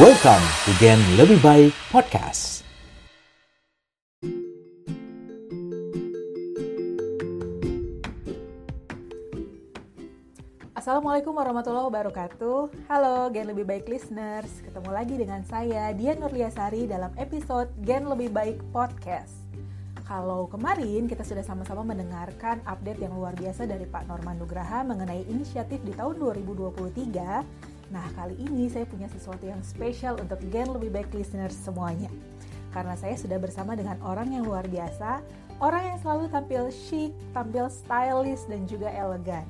Welcome to Gen Lebih Baik Podcast. Assalamualaikum warahmatullahi wabarakatuh. Halo Gen Lebih Baik listeners. Ketemu lagi dengan saya Dian Nurliasari dalam episode Gen Lebih Baik Podcast. Kalau kemarin kita sudah sama-sama mendengarkan update yang luar biasa dari Pak Norman Nugraha mengenai inisiatif di tahun 2023 Nah kali ini saya punya sesuatu yang spesial untuk Gen Lebih Baik listeners semuanya Karena saya sudah bersama dengan orang yang luar biasa Orang yang selalu tampil chic, tampil stylish dan juga elegan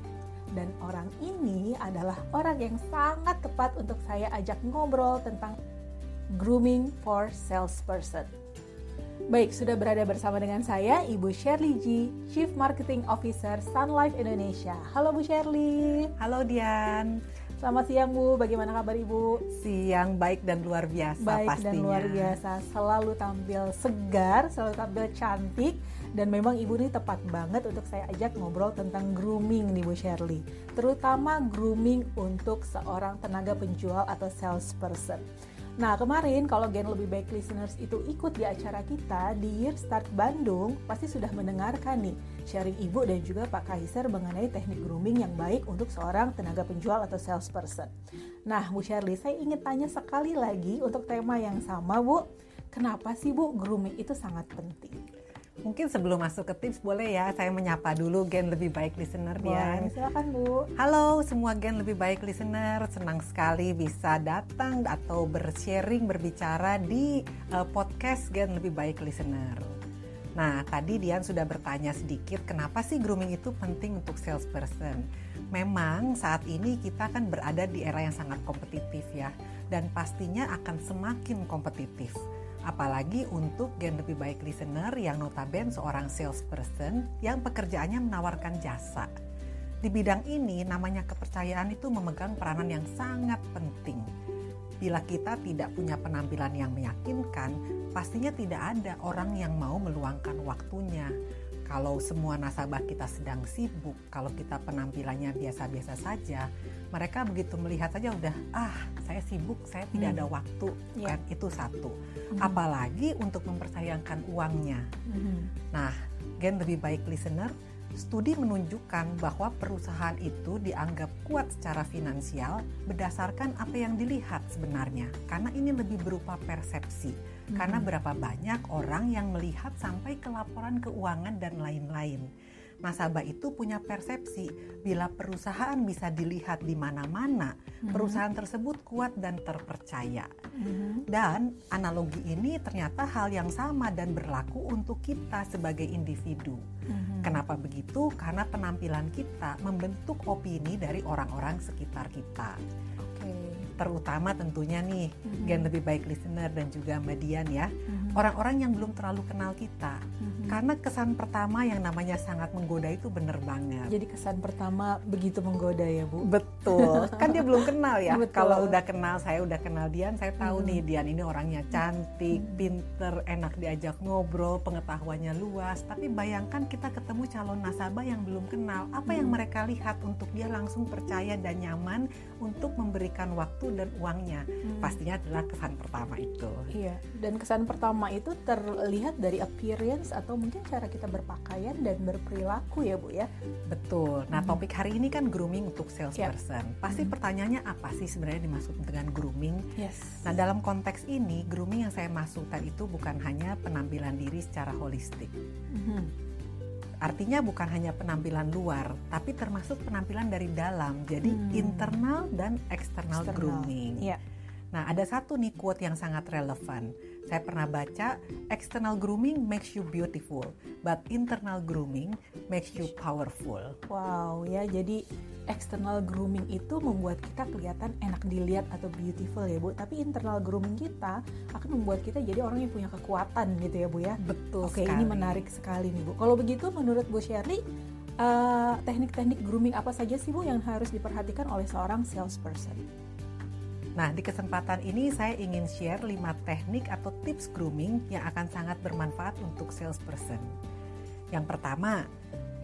dan orang ini adalah orang yang sangat tepat untuk saya ajak ngobrol tentang grooming for salesperson. Baik, sudah berada bersama dengan saya Ibu Shirley G, Chief Marketing Officer Sun Life Indonesia. Halo Bu Shirley. Halo Dian. Selamat siang Bu, bagaimana kabar Ibu? Siang baik dan luar biasa baik pastinya. dan luar biasa, selalu tampil segar, selalu tampil cantik dan memang Ibu ini tepat banget untuk saya ajak ngobrol tentang grooming nih Bu Shirley. Terutama grooming untuk seorang tenaga penjual atau salesperson. Nah kemarin kalau Gen Lebih Baik Listeners itu ikut di acara kita di Year Start Bandung pasti sudah mendengarkan nih sharing Ibu dan juga Pak Kaiser mengenai teknik grooming yang baik untuk seorang tenaga penjual atau salesperson. Nah Bu Shirley saya ingin tanya sekali lagi untuk tema yang sama Bu. Kenapa sih Bu grooming itu sangat penting? Mungkin sebelum masuk ke tips boleh ya saya menyapa dulu Gen Lebih Baik Listener Dian. Silakan Bu. Halo semua Gen Lebih Baik Listener, senang sekali bisa datang atau bersharing berbicara di uh, podcast Gen Lebih Baik Listener. Nah, tadi Dian sudah bertanya sedikit kenapa sih grooming itu penting untuk salesperson. Memang saat ini kita kan berada di era yang sangat kompetitif ya dan pastinya akan semakin kompetitif apalagi untuk gen lebih baik listener yang notabene seorang salesperson yang pekerjaannya menawarkan jasa. Di bidang ini namanya kepercayaan itu memegang peranan yang sangat penting. Bila kita tidak punya penampilan yang meyakinkan, pastinya tidak ada orang yang mau meluangkan waktunya. Kalau semua nasabah kita sedang sibuk, kalau kita penampilannya biasa-biasa saja, mereka begitu melihat saja udah ah saya sibuk, saya tidak Hmm. ada waktu, Iya. kan itu satu. Mhm. Apalagi untuk mempercayakan uangnya. Mhm. Nah, gen lebih baik listener, studi menunjukkan bahwa perusahaan itu dianggap kuat secara finansial berdasarkan apa yang dilihat sebenarnya. Karena ini lebih berupa persepsi. Karena Mhm. berapa banyak orang yang melihat sampai ke laporan keuangan dan lain-lain. Nasabah itu punya persepsi bila perusahaan bisa dilihat di mana-mana, Mhm. perusahaan tersebut kuat dan terpercaya. Mhm. Dan analogi ini ternyata hal yang sama dan berlaku untuk kita sebagai individu. Mhm. Kenapa begitu? Karena penampilan kita membentuk opini dari orang-orang sekitar kita. Terutama tentunya nih, Mhm. Gen lebih baik listener dan juga Mbak Dian ya. Mhm. Orang-orang yang belum terlalu kenal kita. Mhm. Karena kesan pertama yang namanya sangat menggoda itu bener banget. Jadi kesan pertama begitu menggoda ya Bu. Betul, kan dia belum kenal ya. Betul. Kalau udah kenal, saya udah kenal Dian, saya tahu Hmm. nih Dian ini orangnya cantik, Hmm. pinter, enak diajak ngobrol, pengetahuannya luas. Tapi bayangkan kita ketemu calon nasabah yang belum kenal, apa yang Hmm. mereka lihat untuk dia langsung percaya dan nyaman untuk memberikan waktu dan uangnya. Hmm. Pastinya adalah kesan pertama itu. Iya, dan kesan pertama itu terlihat dari appearance atau mungkin cara kita berpakaian dan berperilaku ya Bu ya. Betul. Nah, Hmm. topik hari ini kan grooming untuk salesperson. Pasti Hmm. pertanyaannya apa sih sebenarnya dimaksud dengan grooming? Yes. Nah, dalam konteks ini, grooming yang saya maksudkan itu bukan hanya penampilan diri secara holistik. Mhm. Artinya bukan hanya penampilan luar, tapi termasuk penampilan dari dalam. Jadi Hmm. internal dan eksternal, Eksternal. grooming. Iya. Nah, ada satu nih quote yang sangat relevan. Saya pernah baca, external grooming makes you beautiful, but internal grooming makes you powerful. Wow, ya jadi external grooming itu membuat kita kelihatan enak dilihat atau beautiful ya Bu, tapi internal grooming kita akan membuat kita jadi orang yang punya kekuatan gitu ya Bu ya. Betul Oke, sekali. ini menarik sekali nih Bu. Kalau begitu menurut Bu Shirley eh, teknik-teknik grooming apa saja sih Bu yang harus diperhatikan oleh seorang salesperson? Nah, di kesempatan ini saya ingin share 5 teknik atau tips grooming yang akan sangat bermanfaat untuk salesperson. Yang pertama,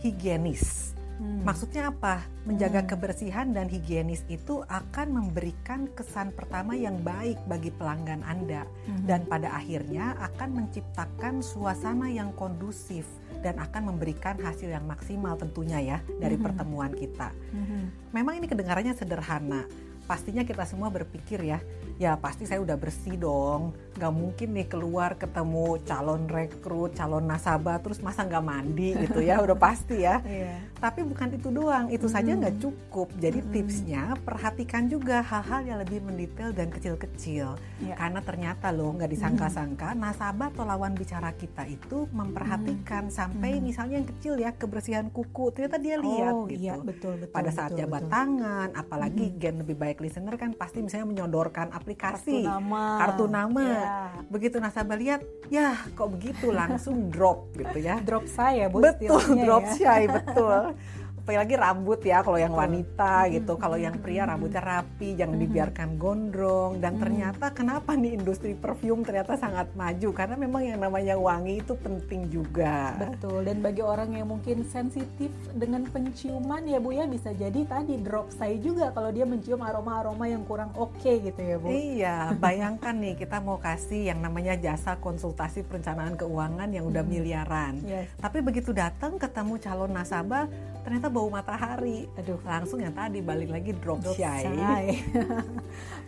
higienis. Hmm. Maksudnya apa? Menjaga hmm. kebersihan dan higienis itu akan memberikan kesan pertama yang baik bagi pelanggan Anda hmm. dan pada akhirnya akan menciptakan suasana yang kondusif dan akan memberikan hasil yang maksimal tentunya ya dari hmm. pertemuan kita. Hmm. Memang ini kedengarannya sederhana. Pastinya kita semua berpikir ya, ya pasti saya udah bersih dong nggak mungkin nih keluar ketemu calon rekrut calon nasabah terus masa nggak mandi gitu ya udah pasti ya yeah. tapi bukan itu doang itu mm. saja nggak cukup jadi mm. tipsnya perhatikan juga hal-hal yang lebih mendetail dan kecil-kecil yeah. karena ternyata loh nggak disangka-sangka mm. nasabah atau lawan bicara kita itu memperhatikan mm. sampai mm. misalnya yang kecil ya kebersihan kuku ternyata dia lihat oh, gitu iya, betul, betul, pada saat betul, jabat betul. tangan apalagi mm. gen lebih baik listener kan pasti misalnya menyodorkan aplikasi kartu nama, kartu nama. Ya. begitu nasabah lihat ya kok begitu langsung drop gitu ya drop saya betul drop ya. shy betul apalagi rambut ya kalau yang wanita gitu. Kalau yang pria rambutnya rapi jangan dibiarkan gondrong. Dan ternyata kenapa nih industri perfume ternyata sangat maju? Karena memang yang namanya wangi itu penting juga. Betul. Dan bagi orang yang mungkin sensitif dengan penciuman ya bu ya bisa jadi tadi drop saya juga kalau dia mencium aroma-aroma yang kurang oke okay gitu ya bu. Iya bayangkan nih kita mau kasih yang namanya jasa konsultasi perencanaan keuangan yang udah miliaran. Yes. tapi begitu datang ketemu calon nasabah ternyata bau matahari. Aduh, langsung yang tadi balik lagi drop, drop shy. Oke,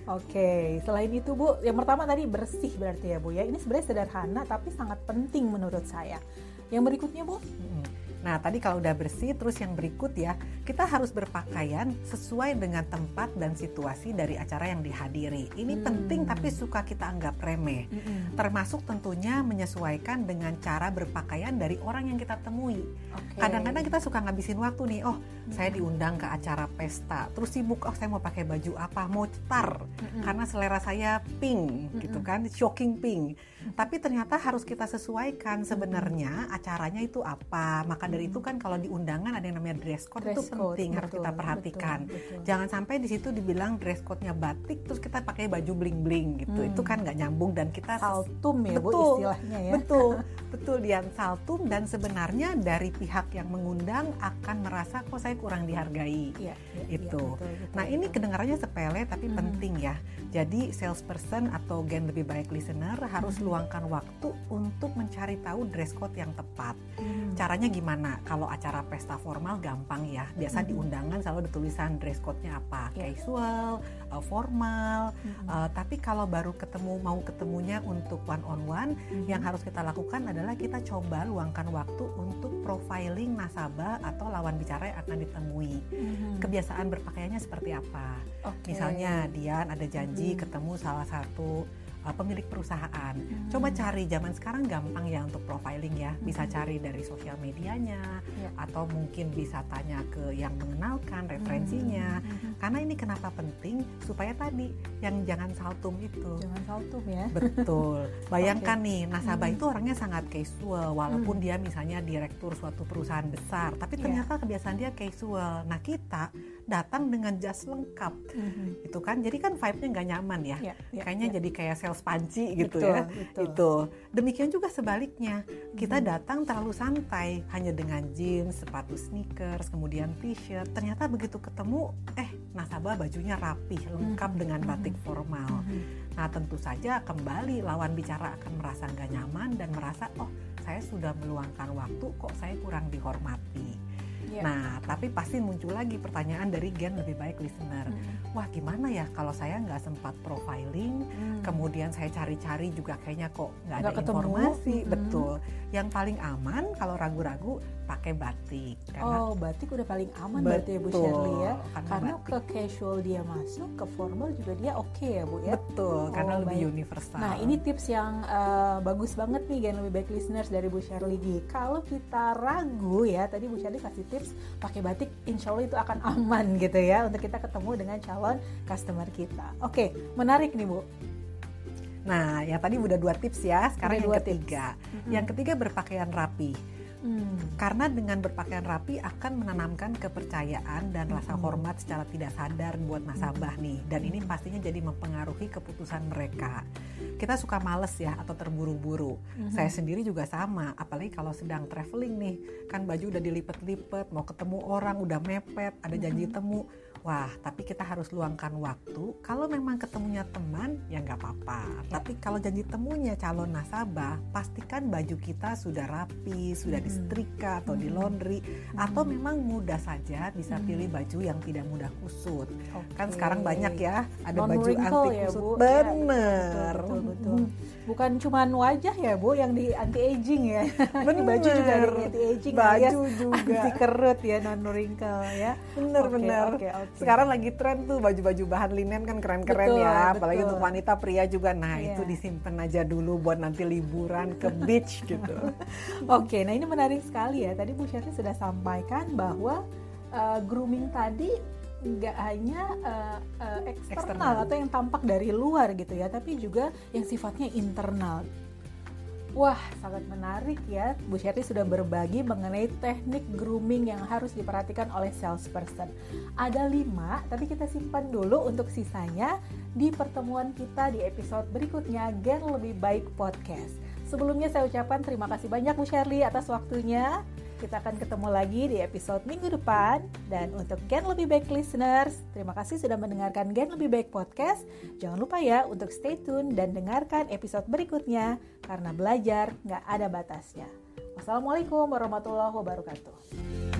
okay. selain itu Bu, yang pertama tadi bersih berarti ya Bu ya. Ini sebenarnya sederhana tapi sangat penting menurut saya. Yang berikutnya Bu? Hmm Nah, tadi kalau udah bersih, terus yang berikut ya, kita harus berpakaian sesuai dengan tempat dan situasi dari acara yang dihadiri. Ini hmm. penting tapi suka kita anggap remeh. Hmm. Termasuk tentunya menyesuaikan dengan cara berpakaian dari orang yang kita temui. Kadang-kadang kita suka ngabisin waktu nih, oh hmm. saya diundang ke acara pesta, terus sibuk, oh saya mau pakai baju apa, mau cetar, hmm. karena selera saya pink, hmm. gitu kan, shocking pink. Hmm. Tapi ternyata harus kita sesuaikan sebenarnya acaranya itu apa, maka dari itu kan kalau di undangan ada yang namanya dress code dress itu penting code, harus betul, kita perhatikan. Betul, betul. Jangan sampai di situ dibilang dress code-nya batik terus kita pakai baju bling-bling gitu. Hmm. Itu kan nggak nyambung dan kita saltum ya betul, Bu istilahnya ya. Betul. betul Dian saltum dan sebenarnya dari pihak yang mengundang akan merasa kok saya kurang dihargai. Ya, ya, itu. Ya, betul, betul, nah, betul. ini kedengarannya sepele tapi hmm. penting ya. Jadi salesperson atau gen lebih baik listener harus hmm. Luangkan waktu untuk mencari tahu dress code yang tepat. Hmm. Caranya gimana? Kalau acara pesta formal gampang ya. Biasa mm -hmm. di undangan selalu ada tulisan dress code-nya apa, yeah. casual, uh, formal. Mm -hmm. uh, tapi kalau baru ketemu mau ketemunya untuk one on one, mm -hmm. yang harus kita lakukan adalah kita coba luangkan waktu untuk profiling nasabah atau lawan bicara yang akan ditemui. Mm -hmm. Kebiasaan berpakaiannya seperti apa? Okay. Misalnya Dian ada janji mm -hmm. ketemu salah satu uh, pemilik perusahaan. Hmm. Coba cari zaman sekarang gampang ya untuk profiling ya. Bisa hmm. cari dari sosial medianya ya. atau mungkin bisa tanya ke yang mengenalkan referensinya. Hmm. Hmm. Karena ini kenapa penting supaya tadi yang jangan saltum itu. Jangan saltum ya. Betul. Bayangkan okay. nih nasabah hmm. itu orangnya sangat casual walaupun hmm. dia misalnya direktur suatu perusahaan besar, tapi ya. ternyata yeah. kebiasaan dia casual. Nah, kita datang dengan jas lengkap. Mm-hmm. Itu kan jadi kan vibe-nya nggak nyaman ya. Yeah, yeah, Kayaknya yeah. jadi kayak sales panci gitu betul, ya. Betul. Itu. Demikian juga sebaliknya. Kita mm-hmm. datang terlalu santai hanya dengan jeans, sepatu sneakers, kemudian t-shirt. Ternyata begitu ketemu eh nasabah bajunya rapih, lengkap mm-hmm. dengan batik mm-hmm. formal. Mm-hmm. Nah, tentu saja kembali lawan bicara akan merasa nggak nyaman dan merasa oh saya sudah meluangkan waktu kok saya kurang dihormati. Yeah. Nah, tapi pasti muncul lagi pertanyaan dari gen lebih baik listener. Hmm. Wah, gimana ya kalau saya nggak sempat profiling, hmm. kemudian saya cari-cari juga kayaknya kok nggak ada ketemu. informasi. Hmm. Betul. Yang paling aman kalau ragu-ragu pakai batik. Karena, oh, batik udah paling aman betul, berarti ya Bu Shirley ya. Karena, karena ke casual dia masuk, ke formal juga dia oke okay ya Bu ya. Betul, oh, karena lebih baik. universal. Nah, ini tips yang uh, bagus banget nih gen lebih baik listeners dari Bu Shirley Kalau kita ragu ya, tadi Bu Shirley kasih tips tips pakai batik insya Allah itu akan aman gitu ya untuk kita ketemu dengan calon customer kita oke menarik nih Bu Nah, yang tadi udah dua tips ya. Sekarang udah yang ketiga. Tips. Yang ketiga berpakaian rapi. Hmm. Karena dengan berpakaian rapi akan menanamkan kepercayaan dan rasa Hmm. hormat secara tidak sadar buat nasabah nih. Dan ini pastinya jadi mempengaruhi keputusan mereka. Kita suka males ya atau terburu-buru. Mhm. Saya sendiri juga sama, apalagi kalau sedang traveling nih. Kan baju udah dilipet-lipet, mau ketemu orang udah mepet, ada janji Mhm. temu. Wah, tapi kita harus luangkan waktu. Kalau memang ketemunya teman, ya nggak apa-apa. Ya. Tapi kalau janji temunya calon nasabah, pastikan baju kita sudah rapi, sudah Mhm. disetrika atau di Mhm. laundry, atau memang mudah saja bisa Mhm. pilih baju yang tidak mudah kusut. Kan Oke. sekarang banyak ya, ada Non baju anti ya, kusut. Bu. Ya, Bener. betul, betul, betul. Bukan cuma wajah ya Bu yang di anti aging ya. Ini baju juga Bener. anti aging Baju juga. anti kerut ya non wrinkle ya. Bener Oke, bener. oke, oke. Sekarang lagi tren tuh baju-baju bahan linen kan keren-keren Betul, ya, apalagi betul. untuk wanita pria juga. Nah Iya. itu disimpan aja dulu buat nanti liburan ke beach gitu. Oke, nah ini menarik sekali ya. Tadi Bu Sherly sudah sampaikan bahwa uh, grooming tadi nggak hanya uh, uh, eksternal, Eksternal. atau yang tampak dari luar gitu ya, tapi juga yang sifatnya internal. Wah, sangat menarik ya. Bu Sherly sudah berbagi mengenai teknik grooming yang harus diperhatikan oleh salesperson. Ada lima, tapi kita simpan dulu untuk sisanya di pertemuan kita di episode berikutnya Gen Lebih Baik Podcast. Sebelumnya saya ucapkan terima kasih banyak Bu Sherly atas waktunya. Kita akan ketemu lagi di episode minggu depan. Dan untuk Gen Lebih Baik listeners, terima kasih sudah mendengarkan Gen Lebih Baik Podcast. Jangan lupa ya untuk stay tune dan dengarkan episode berikutnya. Karena belajar nggak ada batasnya. Wassalamualaikum warahmatullahi wabarakatuh.